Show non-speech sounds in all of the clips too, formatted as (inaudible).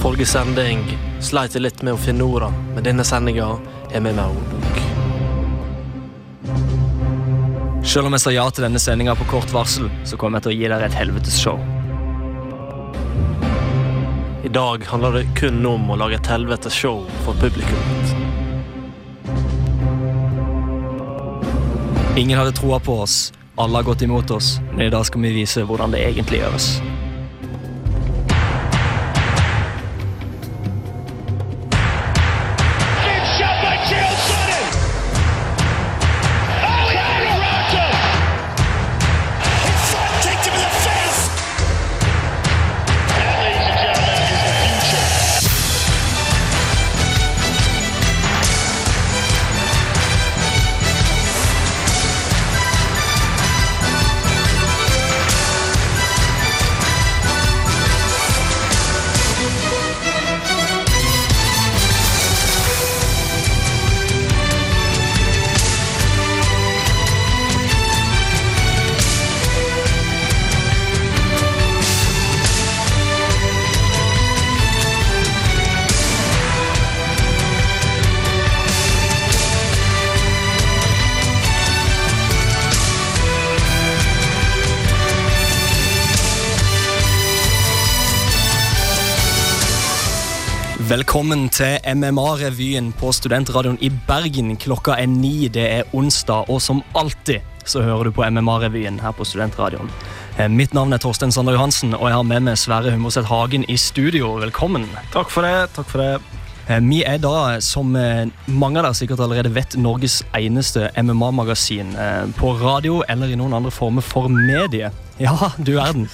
Forrige sending sleit jeg litt med å finne ordene, men denne sendinga er med meg ordbok. Selv om jeg sa ja til denne sendinga på kort varsel, så kommer jeg til å gi dere et helvetes show. I dag handler det kun om å lage et helvetes show for publikum. Ingen hadde troa på oss, alle har gått imot oss, men i dag skal vi vise hvordan det egentlig gjøres. Velkommen til MMA-revyen på Studentradioen i Bergen. Klokka er ni, det er onsdag, og som alltid så hører du på MMA-revyen her på Studentradioen. Eh, Mitt navn er Torstein Sander Johansen, og jeg har med meg Sverre Humorseth Hagen i studio. Velkommen. Takk for det. takk for det. Eh, Vi er da, som eh, mange av dere sikkert allerede vet, Norges eneste MMA-magasin på radio eller i noen andre former for medie. Ja, du verden.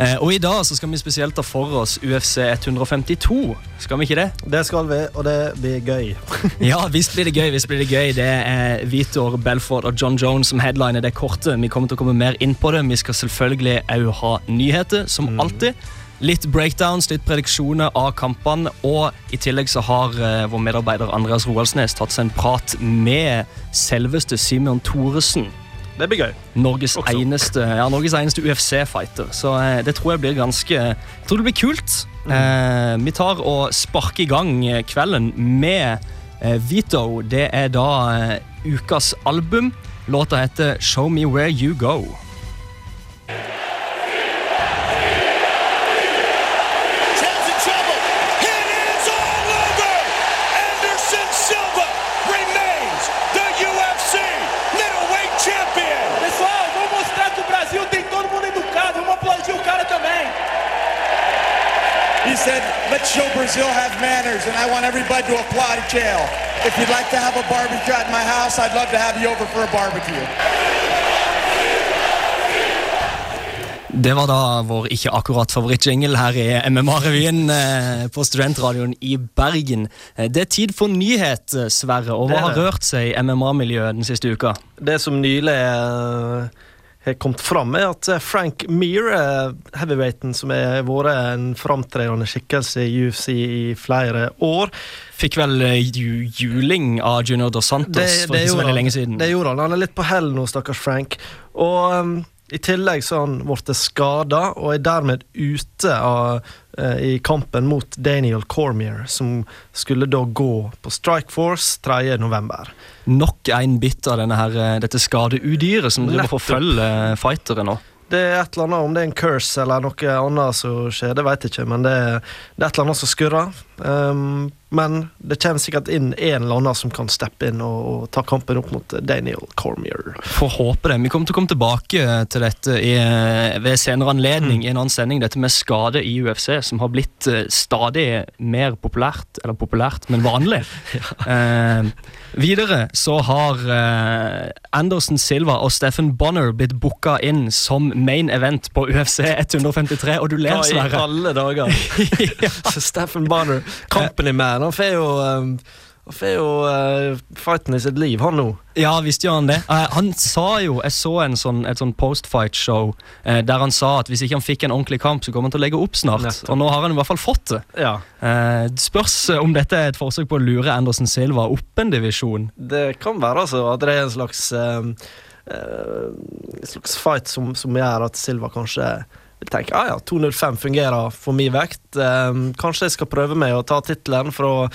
Eh, Og i dag så skal vi spesielt ta for oss UFC 152. Skal vi ikke det? Det skal vi, og det blir gøy. (laughs) Ja, visst blir det gøy. visst blir Det gøy. Det er Vitor Belfort og John Jones som headliner det kortet. Vi kommer til å komme mer inn på det. Vi skal selvfølgelig òg ha nyheter, som alltid. Litt breakdowns, litt prediksjoner av kampene. Og i tillegg så har eh, vår medarbeider Andreas Roaldsnes tatt seg en prat med selveste Simon Thoresen. Det blir gøy. Norges Også. eneste, ja, eneste UFC-fighter. Så eh, det tror jeg blir ganske Jeg tror det blir kult. Eh, vi tar og sparker i gang eh, kvelden med eh, Vito. Det er da eh, ukas album. Låta heter Show Me Where You Go. Brazil have manners, and I want everybody to applaud Chael. If you'd like to have a barbecue at my house, I'd love to have you over for a barbecue. Det var da vår ikke akkurat favorittjingle her i MMA-revyen eh, på Studentradioen i Bergen. Eh, det er tid for nyhet, eh, Sverre. Og hva er har rørt seg i MMA-miljøet den siste uka? Det som nylig eh, har kommet fram, er at eh, Frank Mir, eh, heavyweighten som har vært en framtredende skikkelse i UFC i flere år Fikk vel eh, juling av Junior Dos Santos for ikke så veldig lenge siden. Det gjorde han. Han er litt på hell nå, stakkars Frank. Og um, i tillegg så har han blitt skada og er dermed ute av, eh, i kampen mot Daniel Cormier, som skulle da gå på Strike Force 3. november. Nok en bit av her, eh, dette skadeudyret som driver forfølger fightere nå. Det er et eller annet, Om det er en curse eller noe annet som skjer, det vet jeg ikke, men det, det er et eller annet som skurrer. Um, men det kommer sikkert inn en eller annen som kan steppe inn og, og ta kampen opp mot Daniel Cormier. Får håpe det. Vi kommer til å komme tilbake til dette i, eh, ved senere anledning i en annen sending. Dette med skade i UFC, som har blitt eh, stadig mer populært. Eller populært, men vanlig. (laughs) eh, videre så har eh, Anderson Silva og Steffen Bonner blitt booka inn som main event på UFC 153, og du ler, Hva i alle dager? (laughs) Steffen Bonner, company man. Han får jo Han får jo uh, fighten i sitt liv, han nå. Ja, visste jo han det. Uh, han sa jo, Jeg så en sånn, et sånn post-fight-show uh, der han sa at hvis ikke han fikk en ordentlig kamp, så kommer han til å legge opp snart. Nettopp. Og nå har han i hvert fall fått det. Ja. Uh, spørs om dette er et forsøk på å lure Anderson Silva opp en divisjon. Det kan være altså at det er en slags um, eh, slags fight som, som gjør at Silva kanskje tenker ah, ja, 205 fungerer for min vekt. Um, kanskje jeg skal prøve meg å ta tittelen fra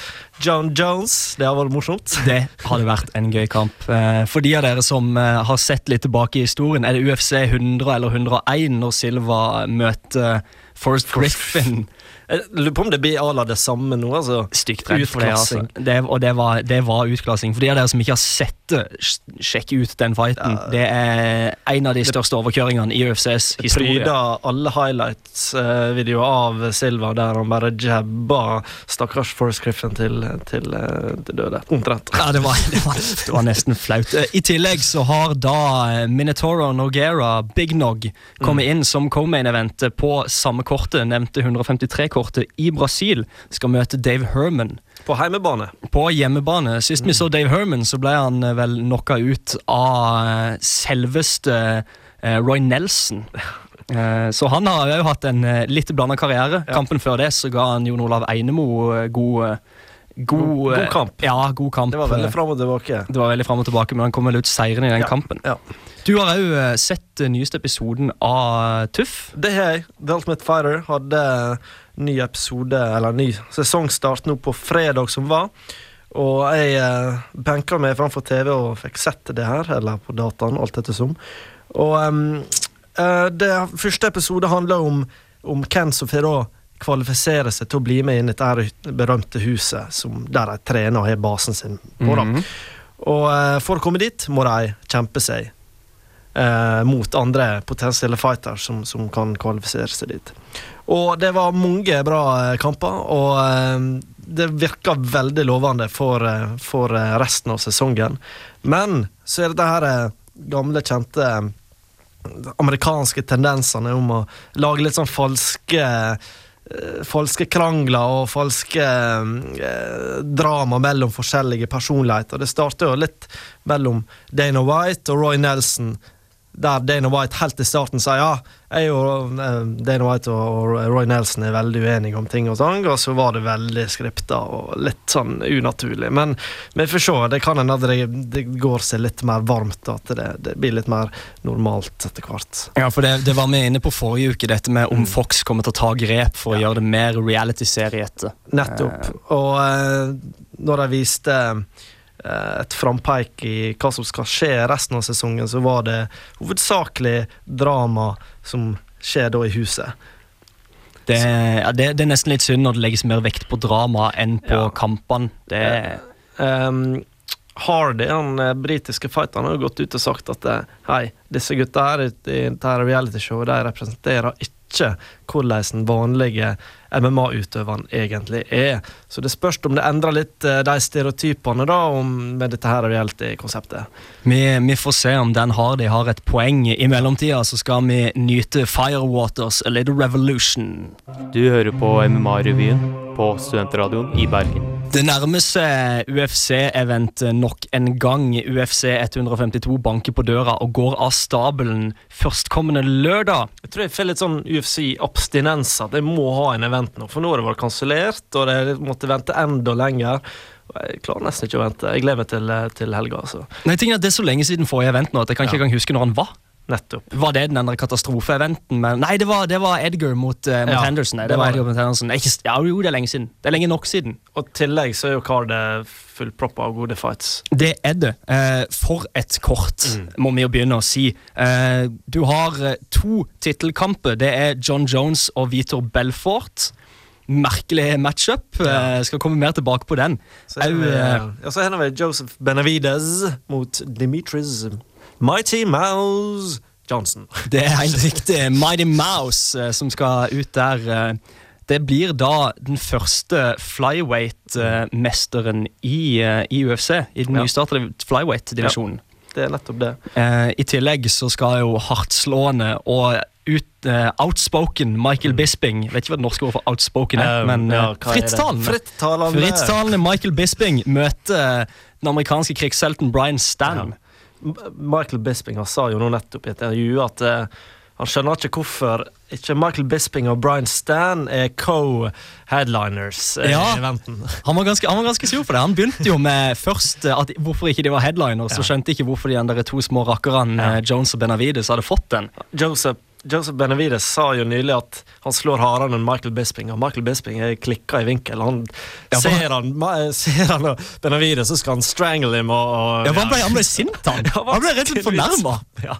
John Jones. Det har vært morsomt. (laughs) Det hadde vært en gøy kamp. Eh, For de av dere som eh, har sett litt tilbake i historien, er det UFC 100 eller 101 når Silva møter Forrest Griffin. Jeg lurer på om det blir à la det samme nå. altså. Stygt redd for det, altså. Det, og det var, det var utklassing. For de av dere som ikke har sett det, sj- sjekk ut den fighten. Det er en av de største overkjøringene i UFCs historie. Pryda alle highlights-videoer av Silva der han bare jabba stakkars Forrest Griffin til, til, eh, til døde. Omtrent. Ja, det var, det, var, det var nesten flaut. I tillegg så har da eh, Minotoro Noguera, Big Nog, kommet inn som co-main-event på samme kortet, nevnte 153-kortet, i Brasil. Skal møte Dave Herman På hjemmebane? på hjemmebane. Sist vi så Dave Herman, så ble han eh, vel knocka ut av eh, selveste eh, Roy Nelson. (laughs) Så han har jo hatt en litt blanda karriere. Kampen før det så ga han Jon Olav Einemo Gode god God, God- eh, kamp. Ja, god kamp. Det var veldig Eh, fram og tilbake. det var veldig fram og tilbake, men han kom vel ut seirende i den Ja, kampen. ja. Du har òg sett den nyeste episoden av Tuff. Det har jeg. The Ultimate Fighter hadde ny episode, eller ny sesongstart nå på fredag som var. Og jeg eh, benka meg framfor TV og fikk sett det her, eller på dataen, alt ettersom. Og um, eh, det første episode handler om, om hvem som får da kvalifisere seg til å bli med inn i dette berømte huset som, der de trener og har basen sin på. Mm -hmm. Og eh, for å komme dit må de kjempe seg eh, mot andre potensielle fighters som, som kan kvalifisere seg dit. Og det var mange bra eh, kamper, og eh, det virka veldig lovende for, eh, for resten av sesongen. Men så er det det her eh, gamle, kjente amerikanske tendensene om å lage litt sånn falske falske krangler og falske eh, drama mellom forskjellige personligheter. Det starter jo litt mellom Dana White og Roy Nelson, der Dana White helt i starten sier ja, jeg og eh, Dana White og Roy Nelson er veldig uenige om ting og sånn, og så var det veldig skripta og litt sånn unaturlig. Men vi får se. Det kan hende at det, det går seg litt mer varmt, og at det, det blir litt mer normalt etter hvert. Ja, for det, det var vi inne på forrige uke, dette med om Fox kommer til å ta grep for å gjøre det mer reality-seriete. Nettopp. Og eh, når de viste eh, et frampeik i hva som skal skje resten av sesongen, så var det hovedsakelig drama som skjer da i huset. Det, ja, det, det er nesten litt synd når det legges mer vekt på drama enn på Ja. kampene. Det, Um, Hardy, den eh, britiske fighteren, har gått ut og sagt at eh, hei, disse gutta her i dette realityshowet de representerer ikke hvordan den vanlige MMA-utøveren egentlig er. Så det spørs om det endrer litt eh, de stereotypene da om, med dette her reality-konseptet. vi, vi får se om Dan Hardy har et poeng. I mellomtida så skal vi nyte Firewaters A Little Revolution. Du hører på MMA-revyen på Studentradioen i Bergen. Det nærmer seg UFC-event nok en gang. UFC 152 banker på døra og går av stabelen førstkommende lørdag. Jeg tror jeg får litt sånn UFC-abstinenser. Det må ha en event nå. For nå har det vært kansellert, og jeg måtte vente enda lenger. Jeg klarer nesten ikke å vente. Jeg gleder meg til, til helga, altså. Nei, tingen er Det er så lenge siden forrige event nå at jeg kan ikke Ja. engang huske når han var. Nettopp. Var det den katastrofeeventen? Nei, det var, det var Edgar mot, eh, mot Ja, Henderson. Det det var var Edgar mot Henderson. Det Ikke, ja, jo, det er lenge siden. Det er lenge nok siden. Og tillegg så er jo full fullproppa av gode fights. Det er det. Uh, for et kort, må vi jo begynne å si. Uh, du har eh, to tittelkamper. Det er John Jones og Vitor Belfort. Merkelig matchup. Ja. skal komme mer tilbake på den. Så har vi, eh, Joseph Benavides mot Dimitris Mighty Mouse Johnson. Det er helt riktig. Mighty Mouse eh, som skal ut der. eh. Det blir da den første flyweight-mesteren i, eh, i UFC. I den Ja. nystartede flyweight-divisjonen. Det er nettopp det. Eh, I tillegg så skal jo hardtslående og ut, uh, outspoken Michael Bisping Jeg Vet ikke hva det norske ordet for outspoken er, Um, men ja, eh, det? frittalende. Frittalende. Frittalende Michael Bisping møter den amerikanske krigshelten Brian Stan. Ja. Michael Bisping han sa jo nå nettopp i et intervju at uh, han skjønner ikke hvorfor ikke Michael Bisping og Brian Stan er co-headliners eh, Ja. eventen. (laughs) Han var, ganske, han var ganske sur for det. Han begynte jo med først eh, at hvorfor ikke de var headliner, så skjønte ikke hvorfor de to små rakkerne ja. Jones og Benavides hadde fått den. Joseph Joseph Benavides sa jo nylig at han slår hardere enn Michael Bisping, og Michael Bisping er klikka i vinkel. Han Ja, for- ser, han, ser han og Benavides, så skal han strangle him og, og Ja, for han ble, han ble sint, han. (laughs) Ja, Han ble rett og slett fornærma. (laughs) (laughs) Ja.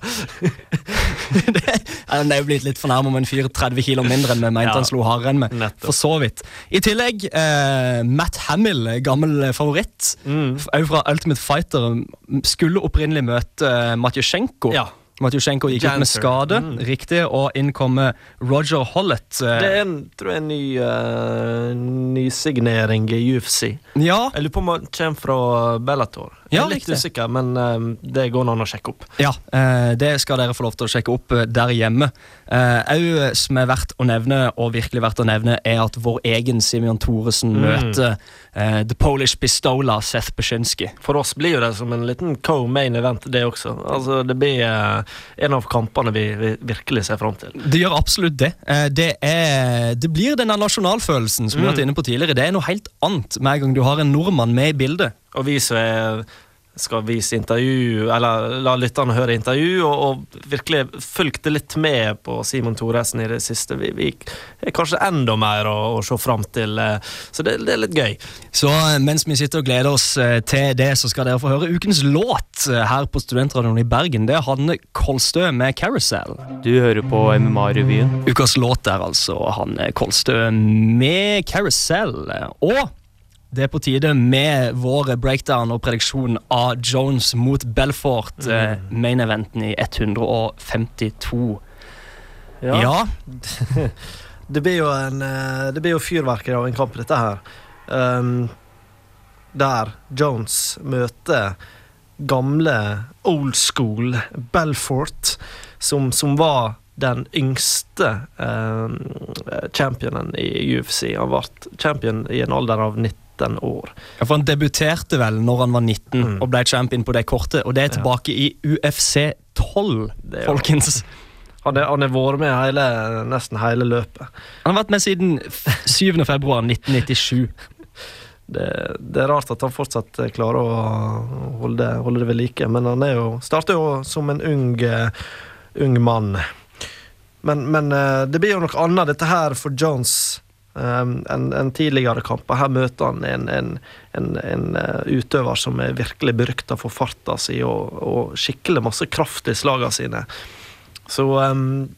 Han er jo blitt litt fornærma om en fyr 30 kilo mindre enn vi mente Ja, han slo hardere enn med. For så vidt. I tillegg, eh, Matt Hamill, gammel favoritt, Mm. òg fra Ultimate Fighter, skulle opprinnelig møte eh, Matjusjenko. Ja. Matjusjenko gikk ut med skade, Mm. riktig, og inn kommer Roger Hollett. eh, Det er en, tror jeg, en ny uh, nysignering i UFC. ja, Jeg lurer på om han kommer fra Bellator. Ja, litt usikker, men eh, det går an å sjekke opp. Ja, eh, det skal dere få lov til å sjekke opp eh, der hjemme. Òg som er verdt å nevne, og virkelig verdt å nevne, er at vår egen Simeon Thoresen Mm. møter eh, The Polish Pistola Seth Beshinsky. For oss blir jo det som en liten co-main event, det også. Altså, det blir eh, en av kampene vi, vi virkelig ser fram til. Det gjør absolutt det. Eh, det, er, det blir denne nasjonalfølelsen som vi har vært inne på tidligere. Det er noe helt annet med en gang du har en nordmann med i bildet. Og vi som er skal vise intervju, eller la lytterne høre intervju, og, og virkelig fulgte litt med på Simon Thoresen i det siste. Vi, vi er kanskje enda mer å, å se fram til, eh, så det, det er litt gøy. Så eh, mens vi sitter og gleder oss eh, til det, så skal dere få høre ukens låt her på Studentradioen i Bergen. Det er Hanne Kolstø med 'Carousel'. Du hører på MMA-revyen. Ukas låt er altså Hanne Kolstø med 'Carousel'. Og det er på tide med vår breakdown og prediksjon av Jones mot Belfort. eh, Main-eventen i 152. Ja. (laughs) Det blir jo en eh, Det blir jo fyrverkeri av en kamp, dette her. Um, der Jones møter gamle old school Belfort, som, som var den yngste um, championen i UFC. Han ble champion i en alder av 19 år. Ja, for Han debuterte vel når han var 19 Mm. og ble champion på det kortet. Og det er Ja. tilbake i UFC 12, Det folkens. Han har vært med hele, nesten hele løpet. Han har vært med siden f- 7. februar 1997. Det, det er rart at han fortsatt klarer å holde, holde det ved like, men han er jo, starter jo som en ung, eh, ung mann. Men, men eh, det blir jo noe annet, dette her, for Jones enn en tidligere kamper. Her møter han en, en, en, en eh, utøver som er virkelig berykta for farta si og, og skikkelig masse kraft i slagene sine. Så um,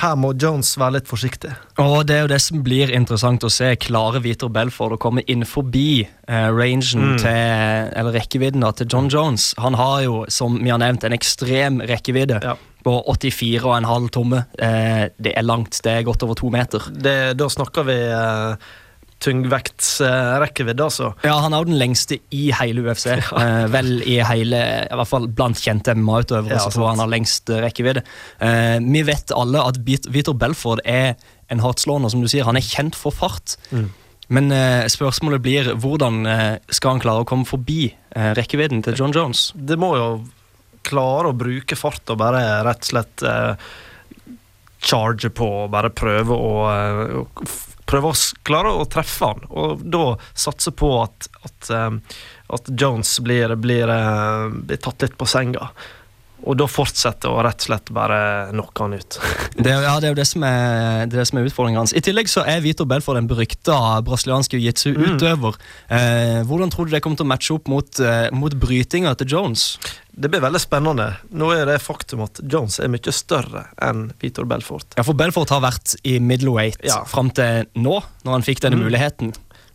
her må Jones være litt forsiktig. Og det er jo det som blir interessant å se. Klarer Vitor Belford å komme inn forbi eh, rangen Mm. til Eller rekkevidden da, til John Jones? Han har jo, som vi har nevnt, en ekstrem rekkevidde. Ja. På 84,5 tomme. Eh, det er langt. Det er godt over to meter. Det, da snakker vi uh, tungvektsrekkevidde, altså. Ja, Han er jo den lengste i hele UFC. Eh, vel i hele, i hvert fall blant kjente MMA-utøvere, Ja, så tror han har lengst eh, rekkevidde. Eh, vi vet alle at Vitor Belford er en hardtslående, som du sier. Han er kjent for fart. Mm. Men eh, spørsmålet blir hvordan eh, skal han klare å komme forbi eh, rekkevidden til John Jones? Det må jo klare å bruke fart og bare rett og slett eh, charge på og bare prøve å eh, Prøve å klare å treffe han, og da satse på at, at, eh, at Jones blir, blir, eh, blir tatt litt på senga. Og da fortsetter å rett og slett bare knocke han ut. (laughs) Det, ja, det er jo det som er, det som er utfordringen hans. I tillegg så er Vitor Belfort en berykta brasiliansk jiu-jitsu-utøver. Eh, hvordan tror du det kommer til å matche opp mot, eh, mot brytinga til Jones? Det blir veldig spennende. Nå er det faktum at Jones er mye større enn Vitor Belfort. Ja, for Belfort har vært i middleweight Ja. fram til nå, når han fikk denne Mm. muligheten.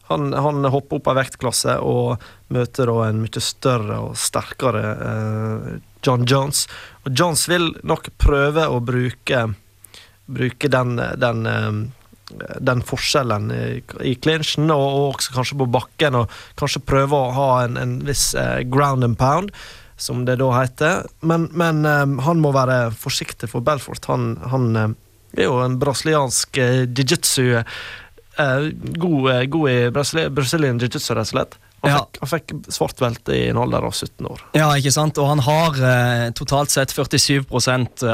Han, han hopper opp av vektklasse og møter en mye større og sterkere eh, John Jones. Og Jones vil nok prøve å bruke, bruke den, den, eh, den forskjellen i, clinchen, og, og også kanskje på bakken, og kanskje prøve å ha en, en viss eh, ground and pound. Som det da heter. Men, men um, han må være forsiktig for Belfort. Han, han er jo en brasiliansk uh, jiu-jitsu uh, god, uh, god i Brasili Brazilian jiu-jitsu, rett og slett. Han, Ja. fikk, han fikk svart belte i en alder av 17 år. Ja, ikke sant? Og han har eh, totalt sett 47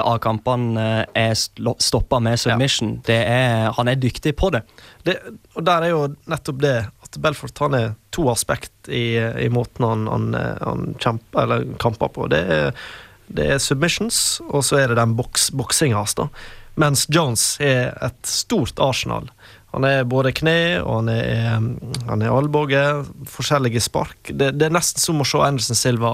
av kampene eh, er stoppa med submission. Det er, han er dyktig på det. Det, og der er jo nettopp det at Belfort han er to aspekt i, i måten han, han, eh, han kjemper, eller kamper på. Det er, det er submissions, og så er det den boks, boksinga hans. Mens Jones er et stort Arsenal. Han er både kne og han er, han er albue, forskjellige spark. Det, det, er nesten som å se Anderson Silva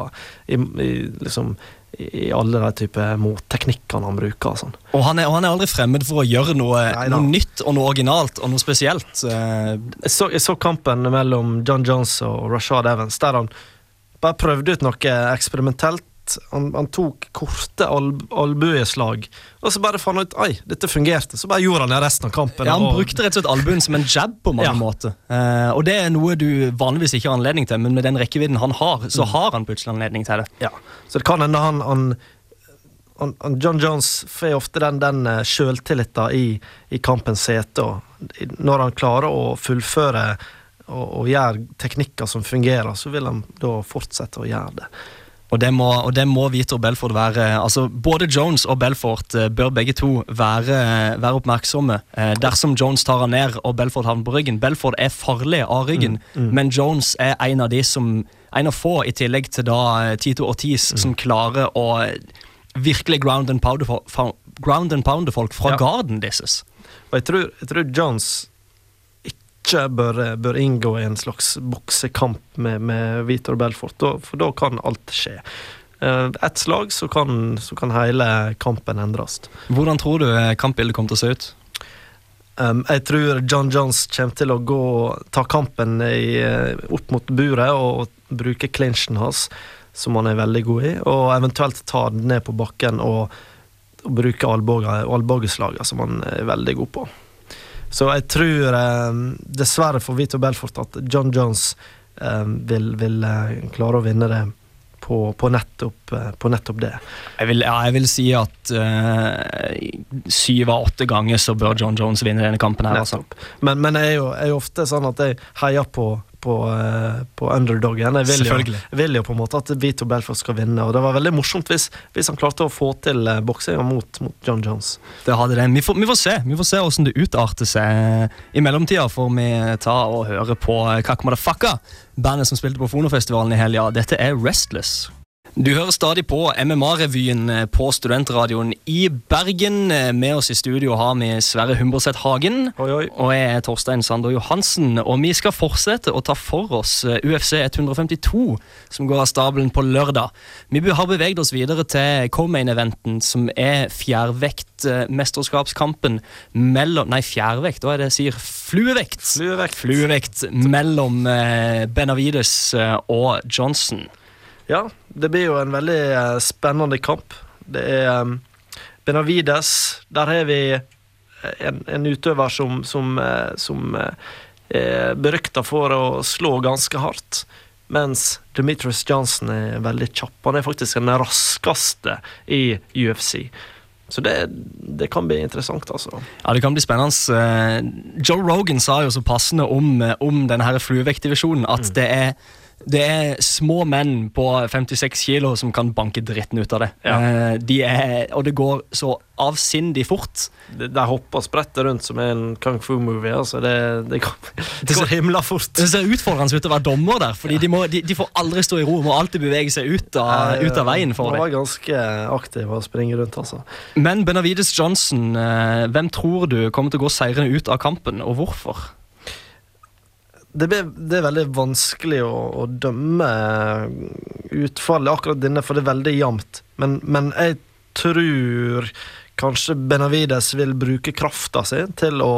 i, i, liksom, i alle de typer motteknikkene han bruker. Sånn. Og han, er, og han er aldri fremmed for å gjøre noe, noe nytt og noe originalt og noe spesielt. Eh, Jeg så, jeg så kampen mellom John Jones og Rashad Evans, der han bare prøvde ut noe eksperimentelt. Han, han tok korte al albueslag, og så bare fant han ut Ai, dette fungerte. Så bare gjorde han det resten av kampen. Ja, Han og- brukte rett og slett albuen som en jab på mange Ja. måter. Eh, og det er noe du vanligvis ikke har anledning til, men med den rekkevidden han har, så Mm. har han plutselig anledning til det. Ja, så det kan hende han, han, John Jones får ofte den, den eh, sjøltilliten i, i kampens sete. Når han klarer å fullføre og, og gjøre teknikker som fungerer, så vil han da fortsette å gjøre det. Og det må, og det må Vitor Belfort være. altså Både Jones og Belfort eh, bør begge to være, være oppmerksomme. Eh, dersom Jones tar han ned og Belfort havner på ryggen. Belfort er farlig av ryggen, men Jones er en av de som en av få, i tillegg til da eh, Tito Ortiz, som klarer å virkelig ground and pounder, pounder folk fra Ja. garden disses. Og jeg tror, jeg tror Jones ikke bør, bør inngå i en slags boksekamp med, med Vitor Belfort, da, for da kan alt skje. Eh, Ett slag, så kan, så kan hele kampen endres. Hvordan tror du eh, kampbildet kommer til å se ut? Um, jeg tror John Johns kommer til å gå, ta kampen i, eh, opp mot buret og, bruke clinchen hans, som han er veldig god i, og eventuelt ta den ned på bakken og, og bruke albue- albueslagene, som han er veldig god på. Så jeg tror, um, dessverre for Vito Belfort, at John Jones um, vil, vil eh, klare å vinne det på, på, nettopp, eh, på nettopp det. Jeg vil, ja, jeg vil si at eh, syv av åtte ganger så bør John Jones vinne denne kampen. her altså. Men, men jeg er jo, er jo ofte sånn at jeg heier på, på, eh, på underdogen. Jeg vil, jo, jeg vil jo på en måte at Vito Belfort skal vinne, og det var veldig morsomt hvis, hvis han klarte å få til uh, boksinga mot, mot John Jones. Det hadde det. Vi får, vi får se Vi får se hvordan det utarter seg. I mellomtida får vi ta og høre på Kakk Madafakka, bandet som spilte på Fonofestivalen i helga. Dette er Restless. Du hører stadig på MMA-revyen på Studentradioen i Bergen. Med oss i studio har vi Sverre Humberseth Hagen. Oi, oi. Og jeg er Torstein Sander Johansen, og vi skal fortsette å ta for oss eh, UFC 152, som går av stabelen på lørdag. Vi har beveget oss videre til Comain-eventen, som er fjærvektmesterskapskampen mellom Nei, fjærvekt, hva er det jeg sier? Fluevekt! Fluevekt. Fluevekt mellom eh, Benavides eh, og Johnson. Ja, det blir jo en veldig eh, spennende kamp. Det er um, Benavides. Der har vi eh, en, en utøver som, som, eh, som eh, er berykta for å slå ganske hardt. Mens Demetrius Johnson er veldig kjapp. Han er faktisk den raskeste i UFC. Så det, det kan bli interessant, altså. Ja, Det kan bli spennende. Eh, Joe Rogan sa jo så passende om, eh, om denne fluevektdivisjonen at det er det er små menn på 56 kilo som kan banke dritten ut av det. Ja. Eh, de er, og det går så avsindig fort. De, de hopper og spretter rundt som en kung fu-movie. Altså. Det, det, går, (laughs) det går himla fort. Det ser utfordrende ut å være dommer der, Fordi de, må, de, de får aldri stå i ro. Må alltid bevege seg ut av, ut av veien for Han det. var ganske aktiv og springe rundt, altså. Men Benavides Johnson, eh, hvem tror du kommer til å gå seirende ut av kampen, og hvorfor? Det, ble, det er veldig vanskelig å, å dømme utfallet akkurat denne, for det er veldig jevnt. Men, men jeg tror kanskje Benavides vil bruke krafta si til å,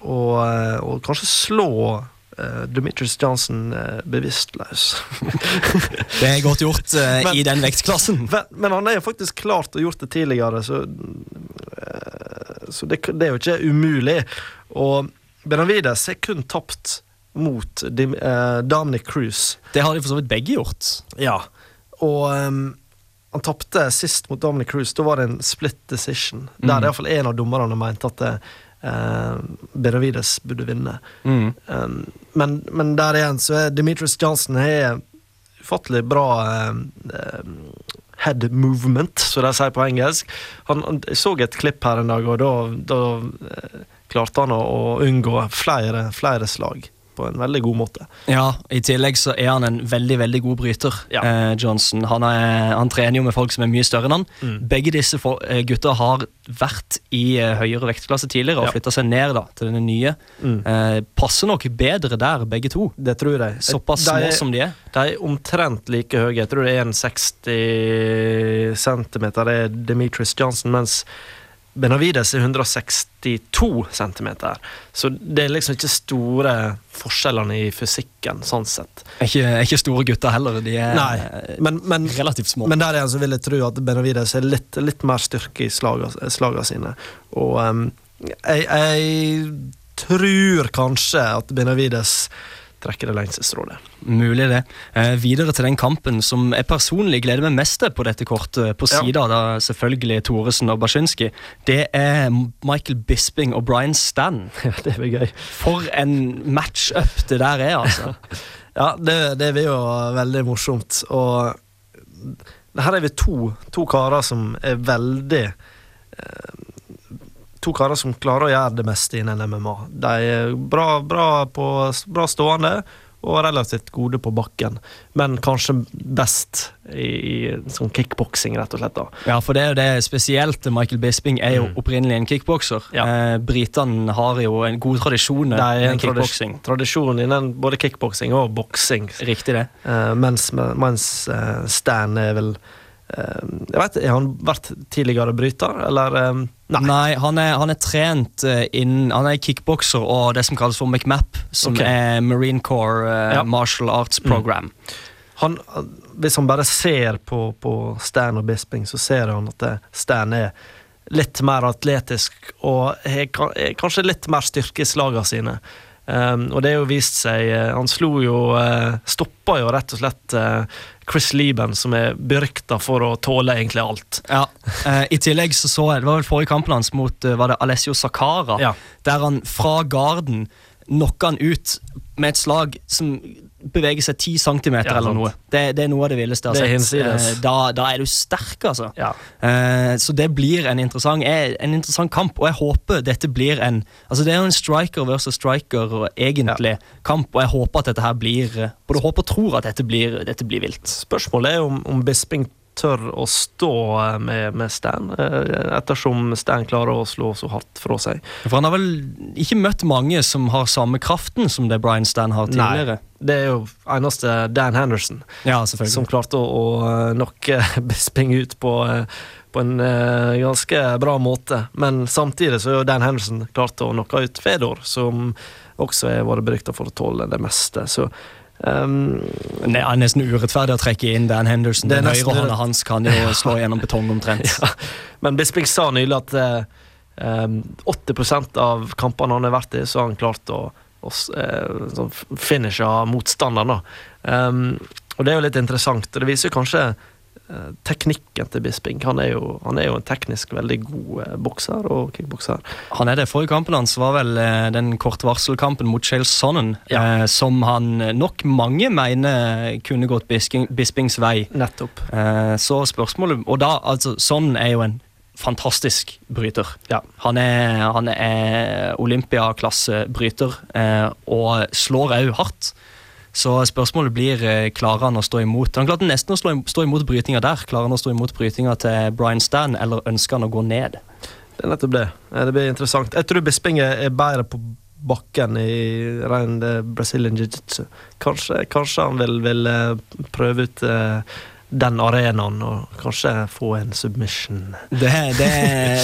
å, eh, å kanskje slå uh, Demetrius Johnson uh, bevisstløs. (laughs) Det er godt gjort uh, (laughs) Men- i den vektklassen. (laughs) Men, men han er jo faktisk klart å gjort det tidligere, så, uh, så det, det er jo ikke umulig. Og Benavides er kun tapt mot Dim, eh, Dominic Cruise. Det har de for så vidt begge gjort. Ja. Og um, han tapte sist mot Dominic Cruise. Da var det en split decision. Mm. Der iallfall en av dommerne mente at eh, Benavides burde vinne. Mm. Um, men, men der igjen så er Demetrius Johnson har ufattelig bra um, head movement, som de sier på engelsk. Han, han, jeg så et klipp her en dag, og da, da eh, klarte han å, å unngå flere, flere slag. på en veldig god måte. Ja, I tillegg så er han en veldig veldig god bryter. Ja. Eh, Johnson Han, er, han trener jo med folk som er mye større enn han. Mm. Begge disse eh, gutta har vært i eh, høyere vektklasse tidligere og Ja. flytta seg ned da, til denne nye. Mm. Eh, passer nok bedre der, begge to. Det tror jeg. Såpass små som de er. de er omtrent like høye. Jeg tror det er en 60 cm, det er Demetrius Johnson, mens Benavides er 162 cm. Så det er liksom ikke store forskjellene i fysikken, sånn sett. Er ikke, er ikke store gutter heller. De er Nei, men, men relativt små. Men der igjen så vil jeg tro at Benavides er litt, litt mer styrke i slagene slagene sine. Og um, jeg, jeg tror kanskje at Benavides trekker det lengste strået. Mulig det. Eh, videre til den kampen som jeg personlig gleder meg mest til på dette kortet, på Ja. sida da selvfølgelig Thoresen og Baczynski, det er Michael Bisping og Brian Stan. (laughs) Ja, det blir gøy. For en match-up det der er, altså. (laughs) Ja, det, det blir jo veldig morsomt. Og her er vi to, to karer som er veldig eh, To karer som klarer å gjøre det meste innen MMA. De er bra, bra, på, bra stående og relativt gode på bakken, men kanskje best i, i sånn kickboksing, rett og slett. da. Ja, for det er jo det spesielt. Michael Bisping er jo Mm. opprinnelig en kickbokser. Ja. Eh, Britene har jo en god tradisjon i innen kickboksing. tradisjon, innen både kickboksing og boksing. Riktig det. Eh, mens mens eh, Stan er vel Jeg vet Har han vært tidligere bryter, eller? eh, nei. Nei, han er, han er trent eh, innen Han er kickbokser og det som kalles for McMap, som okay. er Marine Corps uh, Ja. Martial Arts Program. Han, hvis han bare ser på, på Stan og Bisping, så ser han at Stan er litt mer atletisk og har kanskje litt mer styrke i slagene sine. Um, og det har jo vist seg eh, Han slo jo uh, Stoppa jo rett og slett eh, Chris Lieben, som er berykta for å tåle egentlig alt. Ja. Eh, I tillegg så så jeg Det var vel forrige kampen hans mot eh, var det Alessio Sakara, Ja. der han fra garden knocka han ut med et slag som beveger seg 10 cm Ja, eller noe. Det, det er noe av det villeste jeg Det er har sett. Eh, da, da er du sterk, altså. Ja. Uh, så det blir en interessant, eh, en interessant kamp, og jeg håper dette blir en Altså Det er jo en striker versus striker og egentlig kamp, og jeg håper at dette her blir Både håper og tror at dette blir, dette blir vilt. Spørsmålet er om, om Bisping tør å stå eh, med, med Stan, eh, ettersom Stan klarer å slå så hardt fra seg. For han har vel ikke møtt mange som har samme kraften som det Brian Stan har tidligere. Nei. det er jo eneste Dan Henderson Ja, som klarte å, å knocke Bisping (laughs) ut på, eh, på en uh, ganske bra måte. Men samtidig så er jo Dan Henderson klart å knocke ut Fedor, som også har vært berykta for å tåle det meste. Så ehm, Det er nesten urettferdig å trekke inn Dan Henderson. Er Den høyrehånda høyre hånda hans kan jo slå gjennom betong omtrent. (laughs) Ja. Men Bisping sa nylig at eh, em, 80 av kampene han har vært i, så har han klart å, å eh, sånn finishe motstanderen. Um, og det er jo litt interessant, og det viser kanskje teknikken til Bisping. Han er, jo, han er jo en teknisk veldig god eh, bokser og kickbokser. Han er det. Forrige kampen hans var vel eh, den kortvarselkampen mot Shale Sonnen, Ja. eh, som han nok mange mener kunne gått Bisping, Bispings vei. Nettopp. Eh, så spørsmålet Og da, altså, Sonnen er jo en fantastisk bryter. Ja. Han er, han er Olympia-klassebryter eh, og slår òg hardt. Så spørsmålet blir eh, klarer han å stå imot. Han klarte nesten å stå imot brytinga der. Klarer han å stå imot brytinga til Brian Stan, eller ønsker han å gå ned? Det er nettopp det. Eh, Det blir interessant. Jeg tror Bisping er bedre på bakken i ren eh, Brazilian jiu-jitsu. Kanskje, kanskje han vil, vil prøve ut eh, den arenaen og kanskje få en submission. Det, det,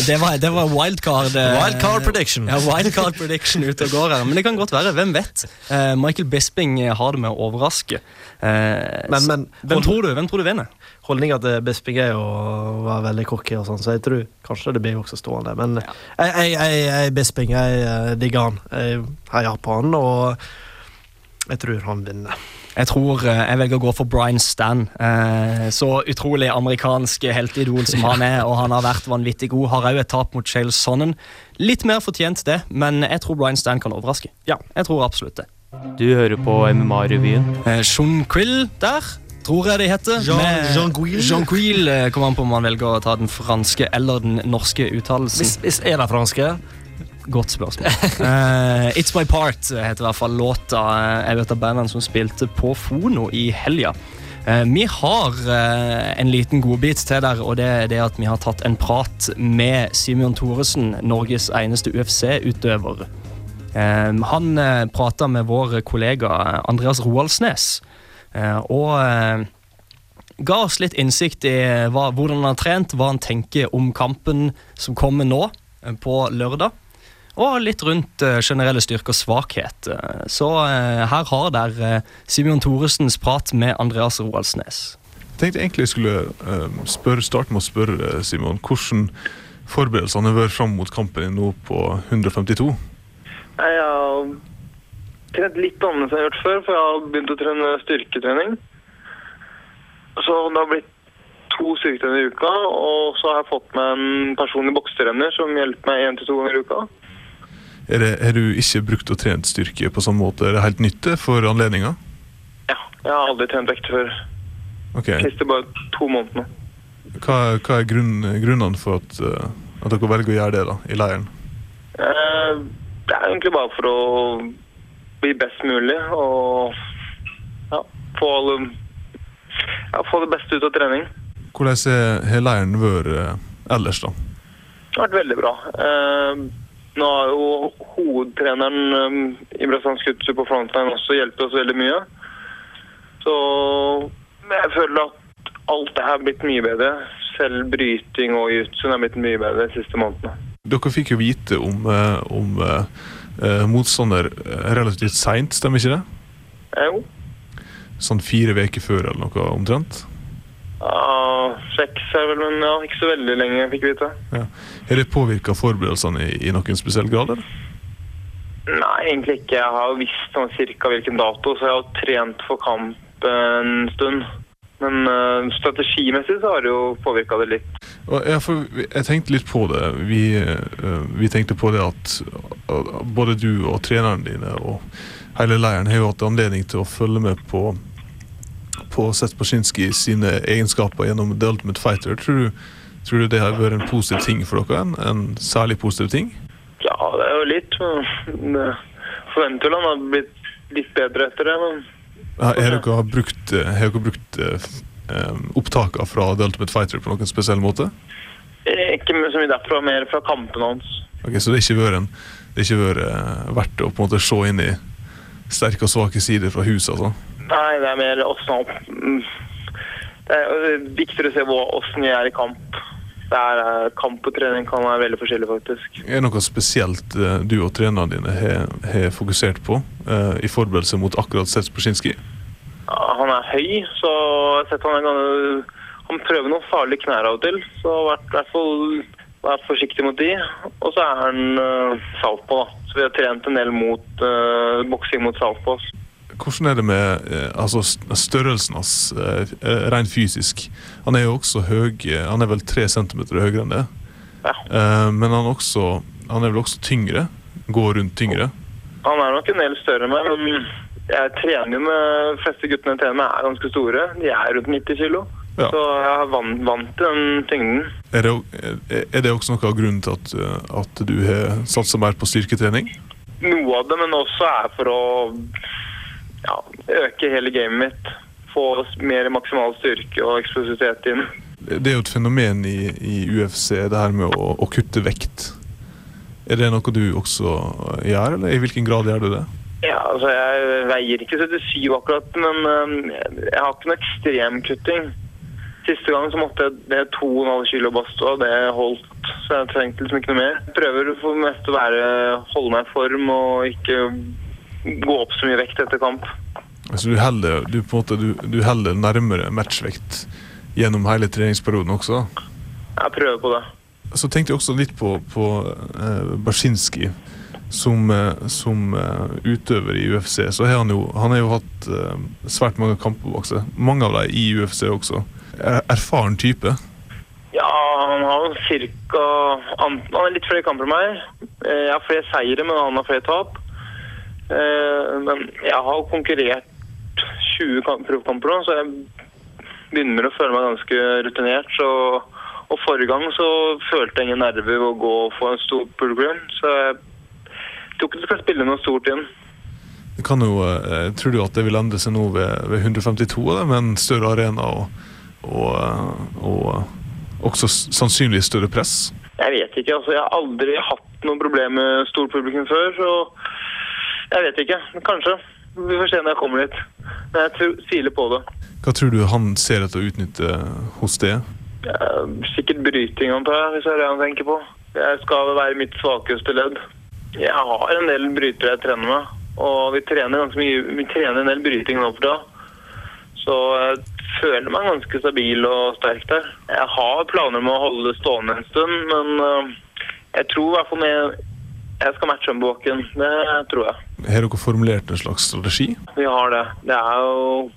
det, var, det var wildcard. eh, Wildcard prediction. Ja, wildcard prediction ute og går her. Men det kan godt være. Hvem vet? Eh, Michael Bisping har det med å overraske. Eh, Men, men hvem tror du Hvem tror du vinner? holdninga til Bisping er jo å være veldig cocky, og sånn, så jeg tror kanskje det blir også stående. Men jeg, jeg, jeg, jeg Bisping, jeg eh, digger han. Jeg heier på han, og jeg tror han vinner. Jeg tror eh, jeg velger å gå for Brian Stan. Eh, så utrolig amerikansk helteidol som han er, og han har vært vanvittig god. Har òg et tap mot Shale Sonnen. Litt mer fortjent det, men jeg tror Brian Stan kan overraske. Ja. Jeg tror absolutt det. Du hører på MMA-revyen. Eh, Sean Quill der, tror jeg det heter. Jean- Med- Jean Quill. Jean kommer an på om man velger å ta den franske eller den norske uttalelsen. Hvis, hvis er det franske, Godt spørsmål. Uh, (laughs) It's My Part heter i hvert fall låta. Jeg vet av bandene som spilte på Fono i helga. Uh, vi har uh, en liten godbit til der, og det er det at vi har tatt en prat med Simeon Thoresen, Norges eneste UFC-utøver. Eh, han eh, prata med vår kollega Andreas Roaldsnes, eh, og eh, ga oss litt innsikt i hva, hvordan han har trent, hva han tenker om kampen som kommer nå, eh, på lørdag. Og litt rundt eh, generelle styrke og svakhet. Eh, Så eh, her har dere Simeon Thoresens prat med Andreas Roaldsnes. Jeg tenkte egentlig jeg skulle eh, spørre, starte med å spørre Simon hvordan forberedelsene har vært fram mot kampen din nå på 152. Jeg har trent litt annerledes enn jeg har gjort før, for jeg har begynt å trene styrketrening. Så det har blitt to styrketreninger i uka, og så har jeg fått meg en personlig boksetrener som hjelper meg én til to ganger i uka. Har du ikke brukt og trent styrke på samme måte? Er det helt nytt for anledninga? Ja, jeg har aldri trent vekt før. Ok. Siste bare to månedene. Hva, hva er grunn, grunnene for at, eh, at dere velger å gjøre det da, i leiren? Eh, Det er egentlig bare for å bli best mulig og ja, få, ja, få det beste ut av trening. Hvordan har leiren vært eh, ellers, da? Det har vært veldig bra. Eh, nå har jo hovedtreneren eh, i brasiliansk jiu på frontline også hjulpet oss veldig mye. Så jeg føler at alt det her har blitt mye bedre. Selv bryting og jiu-jitsu har blitt mye bedre de siste månedene. Dere fikk jo vite om, eh, om eh, motstander relativt seint, stemmer ikke det? Jo, Sånn fire uker før eller noe omtrent? Ja, seks er vel, men ja, ikke så veldig lenge fikk vi vite. Ja. Har det påvirka forberedelsene i, i noen spesiell grad? eller? Nei, egentlig ikke. Jeg har visst sånn cirka hvilken dato, så jeg har trent for kamp en stund. Men eh, strategimessig så har det jo påvirka det litt. Ja, for jeg tenkte litt på det. Vi, eh, vi tenkte på det at eh, både du og treneren dine og hele leiren har jo hatt anledning til å følge med på på Seth Pashinsky sine egenskaper gjennom The Ultimate Fighter. Tror du, tror du det har vært en positiv ting for dere? En, en særlig positiv ting? Ja, det er jo litt. Forventer han har blitt litt bedre etter det, men Har har dere brukt, eh, har dere brukt eh, eh, opptakene fra The Ultimate Fighter på noen spesiell måte? ikke så mye derfra, mer fra kampene hans. Ok, Så det har ikke vært, en, det ikke vært eh, verdt å på en måte se inn i sterke og svake sider fra huset? altså? Nei, det er mer åssen mm. Det er jo viktigere å se åssen jeg er i kamp. Det er, eh, kamp og trening kan være veldig forskjellig, faktisk. Er det noe spesielt eh, du og trenerne dine har, har fokusert på i forberedelse mot akkurat Brzezinski? Ja, Han er høy, så jeg har sett han en gang. Han prøver noen farlige knær av og til, så vært, i hvert fall vær forsiktig mot de. Og så er han uh, saltpå, da. Så vi har trent en del mot uh, boksing mot saltpå. Hvordan er det med eh, altså størrelsen hans eh, eh, rent fysisk? Han er jo også høy, han er vel tre centimeter høyere enn det. Ja. Eh, men han, også, han er vel også tyngre? Går rundt tyngre? Han er nok en del større enn meg, men jeg trener jo med de fleste guttene jeg trener med, er ganske store. De er rundt 90 kilo. Ja. Så jeg er vant, vant til den tyngden. Er det, er- det også noe av grunnen til at, at du har satsa mer på styrketrening? Noe av det, men også er for å ja, øke hele gamet mitt. Få mer maksimal styrke og eksplosivitet inn. Det er jo et fenomen i, i UFC, det her med å, å kutte vekt. Er det noe du også gjør, eller i hvilken grad gjør du det? Ja, altså Jeg veier ikke 77 akkurat, men øhm, jeg har ikke noe ekstrem kutting. Siste gang så måtte jeg det 2,5 kilo basto, det holdt. Så jeg trengte liksom ikke noe mer. Jeg prøver for det meste å være, holde meg i form og ikke gå opp så mye vekt etter kamp. Altså du holder, du, måte, du, du holder nærmere matchvekt gjennom hele treningsperioden også? Jeg prøver på det. Så tenkte jeg også litt på, på eh, Barsinski. Som, eh, som uh, utøver i UFC, så har han jo, han har jo hatt uh, svært mange kamper bak seg. Mange av dem i UFC også. Er, erfaren type. Ja, han har jo cirka Han har litt flere kamper enn meg. Jeg har flere seire, men han har flere tap. Eh, Men jeg har konkurrert 20 kamp- proffkamper nå, så jeg begynner å føle meg ganske rutinert. Så, og forrige gang så følte jeg ingen nerver ved å gå få en stor publikum, så jeg tror ikke det skal spille noe stort inn. Det kan jo, eh, tror du at det vil endre seg nå ved, ved 152 av det, med en større arena og, og, eh, og også sannsynlig større press? Jeg vet ikke. altså Jeg har aldri hatt noe problem med stort publikum før. så Jeg vet ikke. Kanskje. Vi får se når jeg kommer dit. Men jeg tror, tviler på det. Hva tror du han ser etter å utnytte hos? Eh, Sikkert bryting, antar jeg, hvis det er det han tenker på. Jeg skal være mitt svakeste ledd. Jeg har en del brytere jeg trener med. Og vi trener ganske mye, vi trener en del bryting nå for tida. Så jeg føler meg ganske stabil og sterk der. Jeg har planer om å holde det stående en stund, men eh, jeg tror i hvert fall jeg skal matche på bakken. Det tror jeg. Har dere formulert en slags strategi? Vi har det. Det er å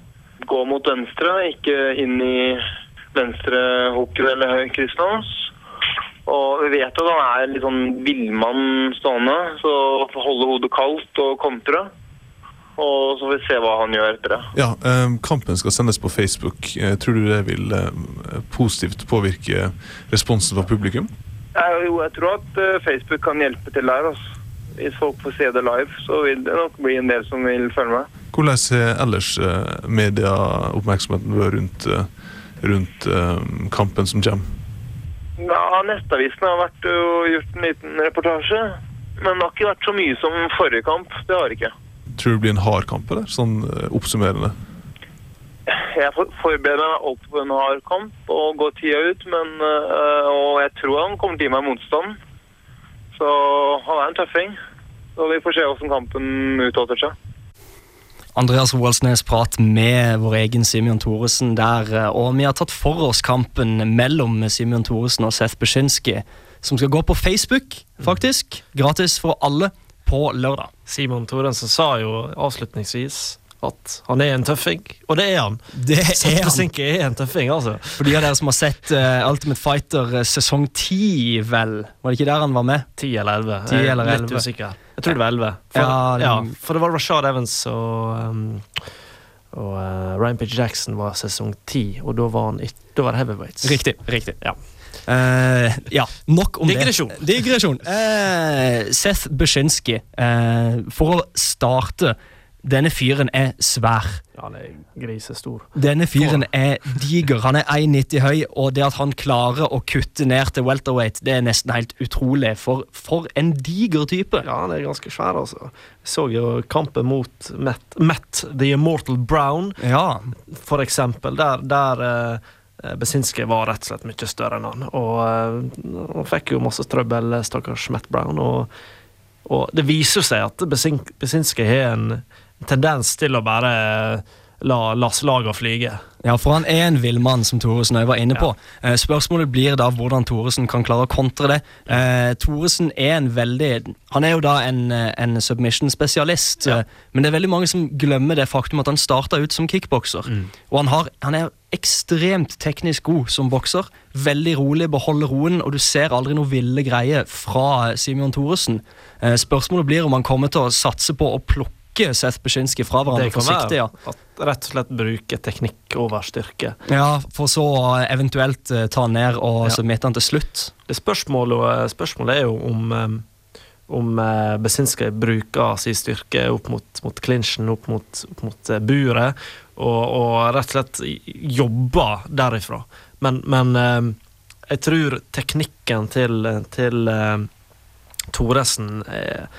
gå mot venstre, ikke inn i venstre hooker eller høy kryssen hans. Og vi vet at han er litt sånn villmann stående, så holde hodet kaldt og kontre. Og så får vi se hva han gjør etter det. Ja, eh, Kampen skal sendes på Facebook. Eh, tror du det vil eh, positivt påvirke responsen fra publikum? Jo, jeg tror at Facebook kan hjelpe til der. Altså. Hvis folk får se det live, så vil det nok bli en del som vil følge med. Hvordan har ellers eh, medieoppmerksomheten vært rundt, eh, rundt eh, kampen som kommer? Ja, Nettavisen har vært og gjort en liten reportasje. Men det har ikke vært så mye som forrige kamp. Det har det ikke. Tror du det blir en hard kamp, eller? Sånn oppsummerende. Jeg forbereder meg alltid på en hard kamp og går tida ut, men, og jeg tror han kommer til å gi meg motstand. Så han er en tøffing. Så vi får se hvordan kampen utarter seg. Andreas Roaldsnes prat med vår egen Simeon Thoresen der, eh, og vi har tatt for oss kampen mellom Simeon Thoresen og Seth Beshinski, som skal gå på Facebook, faktisk. Gratis for alle på lørdag. Simon Thorensen sa jo avslutningsvis at han er en tøffing, og det er han. Det er. Besinke er en tøffing, altså. For de av dere som har sett uh, Ultimate Fighter eh, sesong 10, vel? Var det ikke der han var med? 10 eller 11. 10 Jeg er Litt 11. usikker. Jeg tror det var 11. For, Ja, ja, det- for det var Rashad Evans og um, og uh, Ryan Page Jackson var sesong 10, og da var han Da var det heavyweights. Riktig. riktig. Ja. Uh, ja, nok om Digresjon. det. Digresjon. Uh, Seth Beshinsky, eh, for å starte Denne fyren er svær. Ja, han er grisestor. Denne fyren er diger. Han er 1,90 høy, og det at han klarer å kutte ned til welterweight, det er nesten helt utrolig. For, for en diger type. Ja, han er ganske svær, altså. Jeg så jo kampen mot Matt, Matt The Immortal Brown, Ja, for eksempel. Der, der Besinske var rett og slett mye større enn han. Og eh, han fikk jo masse trøbbel, stakkars Matt Brown. Og, og det viser seg at Besinske har en tendens til å bare eh, la, la slaga flyge. Ja, for han er en villmann, som Thoresen var inne på. Ja. spørsmålet blir da hvordan Thoresen kan klare å kontre det. Eh, Thoresen er en veldig Han er jo da en, eh, en submission-spesialist, ja. men det er veldig mange som glemmer det faktum at han starta ut som kickbokser. Og han, har, han er ekstremt teknisk god som bokser. Veldig rolig, beholder roen, og du ser aldri noe ville greier fra Simeon Thoresen. Eh, spørsmålet blir om han kommer til å satse på å plukke Seth Beshinski fra hverandre forsiktig. ja. at rett og slett bruke teknikk over styrke. Ja, for så å eventuelt eh, ta han ned og Ja. submitte han til slutt. Det spørsmålet, spørsmålet er jo om um, om uh, Besinski bruker sin styrke opp mot, mot clinchen, opp mot, opp mot eh, buret, og, og rett og slett jobber derifra. Men, men eh, jeg tror teknikken til, til eh, Thoresen er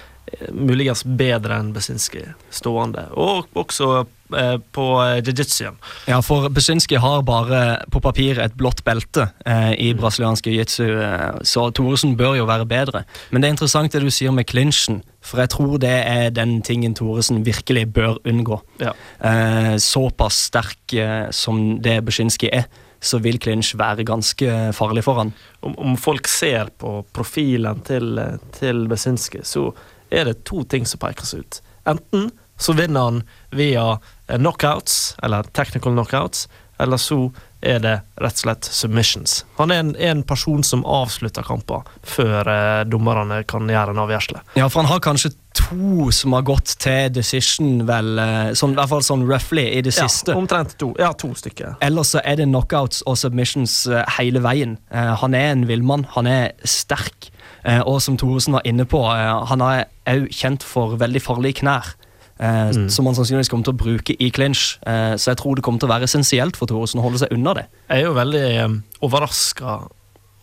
muligens bedre enn Besinski stående, og også eh, på eh, jiu-jitsuen. Ja, for Besynski har bare på papir et blått belte eh, i brasiliansk jiu-jitsu, eh, så Thoresen bør jo være bedre. Men det er interessant det du sier med clinchen, for jeg tror det er den tingen Thoresen virkelig bør unngå. Ja. Eh, såpass sterk som det Besynski er, så vil clinch være ganske farlig for han. om, om folk ser på profilen til, til Besinski, så er det to ting som pekes ut. Enten så vinner han via eh, knockouts, eller technical knockouts, eller så er det rett og slett submissions. Han er en, en person som avslutter kamper før eh, dommerne kan gjøre en avgjørelse. Ja, for han har kanskje to som har gått til decision, vel, sånn, i hvert fall sånn roughly i det siste. Ja, omtrent to. Ja, to stykker. Ellers så er det knockouts og submissions eh, hele veien. Han er en villmann, han er sterk. Eh, og som Thoresen var inne på, eh, han er òg kjent for veldig farlige knær. Eh, Mm. Som han sannsynligvis kommer til å bruke i clinch. Så jeg tror det kommer til å være essensielt for Thoresen å holde seg unna det. Jeg er jo veldig overraska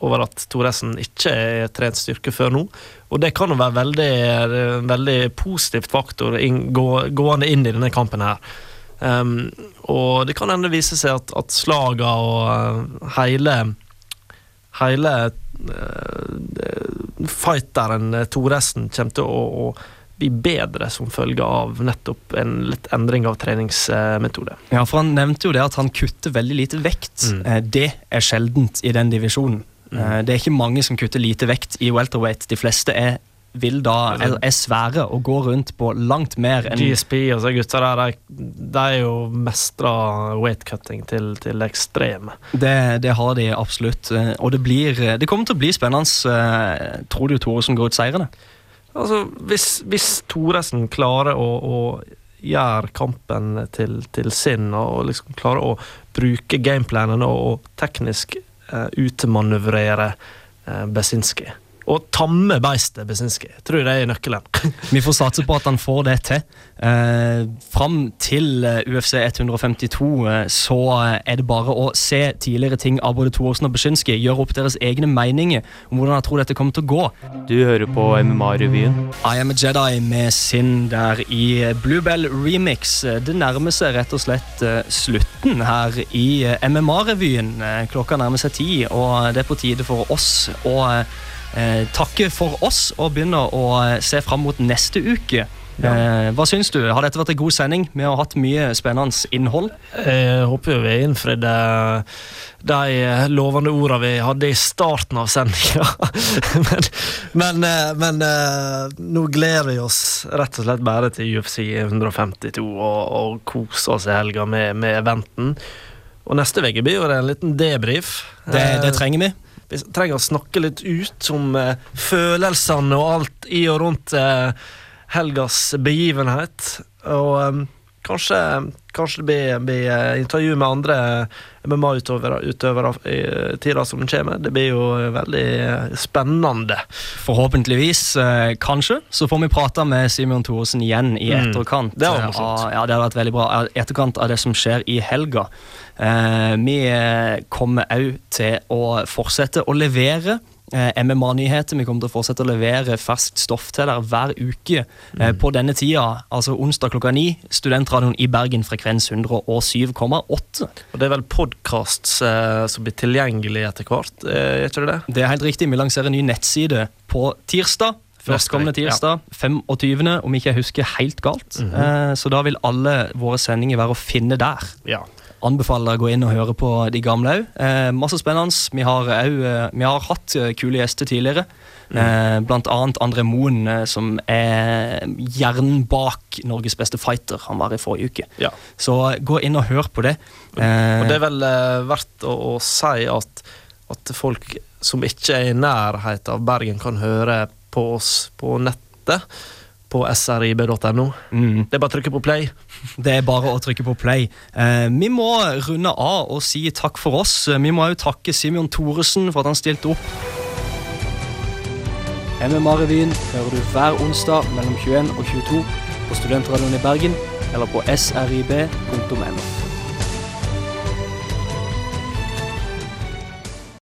over at Thoresen ikke er trent styrke før nå. Og det kan jo være veldig, en veldig positivt faktor gående inn i denne kampen her. Um, og det kan hende vise seg at, at slaga og hele Hele fighteren uh, Thoresen kommer til å, å bli bedre som følge av nettopp en litt endring av treningsmetode. Ja, for Han nevnte jo det at han kutter veldig lite vekt. Mm. Eh, det er sjeldent i den divisjonen. Eh, det er ikke mange som kutter lite vekt i welterweight. De fleste er, vil da, er, svære og går rundt på langt mer enn GSP og så gutta der, de, de er jo mestra weightcutting til, til det ekstreme. Det, det har de absolutt. eh, Og det blir Det kommer til å bli spennende. eh, Tror du Thoresen går ut seirende? Altså, hvis, hvis Thoresen klarer å, å gjøre kampen til, til sin, og liksom klarer å bruke gameplanene og, og teknisk eh, utemanøvrere eh, Besinski Og tamme beistet Besinski. Tror jeg det er nøkkelen. (laughs) Vi får satse på at han får det til. Eh, fram til eh, UFC 152 eh, så er det bare å se tidligere ting av både Thorsen og Beszinski. Gjøre opp deres egne meninger om hvordan jeg tror dette kommer til å gå. Du hører på MMA-revyen. I Am a Jedi med sin der i Bluebell Remix. Det nærmer seg rett og slett eh, slutten her i eh, MMA-revyen. Eh, Klokka nærmer seg ti, og det er på tide for oss å eh, takke for oss og begynne å eh, se fram mot neste uke. Eh, hva syns du? Har dette vært en god sending? Vi har hatt mye spennende innhold. Jeg håper jo vi innfridde de lovende ordene vi hadde i starten av sendinga. (laughs) men men, eh, men eh, nå gleder vi oss rett og slett bare til UFC 152 og, og kose oss i helga med, med eventen. Og neste uke blir jo det en liten debrief. Det, det Eh, trenger vi. Vi trenger å snakke litt ut om eh, følelsene og alt i og rundt eh, helgas begivenhet. Og eh, kanskje, kanskje det blir, blir intervju med andre MMA-utøvere utøvere i tida som kommer. Det blir jo veldig eh, spennende. Forhåpentligvis, eh, kanskje, så får vi prate med Simon Thoresen igjen i Mm. etterkant. Det hadde ja, det hadde vært veldig bra. Etterkant av det som skjer i helga. Vi kommer òg til å fortsette å levere MMA-nyheter. Vi kommer til å fortsette å levere ferskt stoff til dere hver uke Mm. eh, på denne tida. Altså onsdag klokka ni. Studentradioen i Bergen, frekvens 107,8. Og det er vel podkasts eh, som blir tilgjengelig etter hvert, eh, er ikke det det? Det er helt riktig. Vi lanserer en ny nettside på tirsdag. Førstkommende tirsdag, ja. tirsdag, 25., om ikke jeg husker helt galt. Mhm. eh, så da vil alle våre sendinger være å finne der. Ja. Anbefaler å gå inn og høre på de gamle òg. Eh, masse spennende. Vi har, også, eh, vi har hatt eh, kule gjester tidligere. Mm. Eh, blant annet André Moen, som er hjernen bak Norges beste fighter. Han var i forrige uke. Ja. Så gå inn og hør på det. Eh, Og det er vel verdt å, å si at, at folk som ikke er i nærhet av Bergen, kan høre på oss på nettet. På srib.no. mm. Det er bare å trykke på play. Det er bare å trykke på play. Eh, vi må runde av og si takk for oss. Vi må òg takke Simeon Thoresen for at han stilte opp. MMA-revyen hører du hver onsdag mellom 21 og 22 på Studentradioen i Bergen eller på srib.no.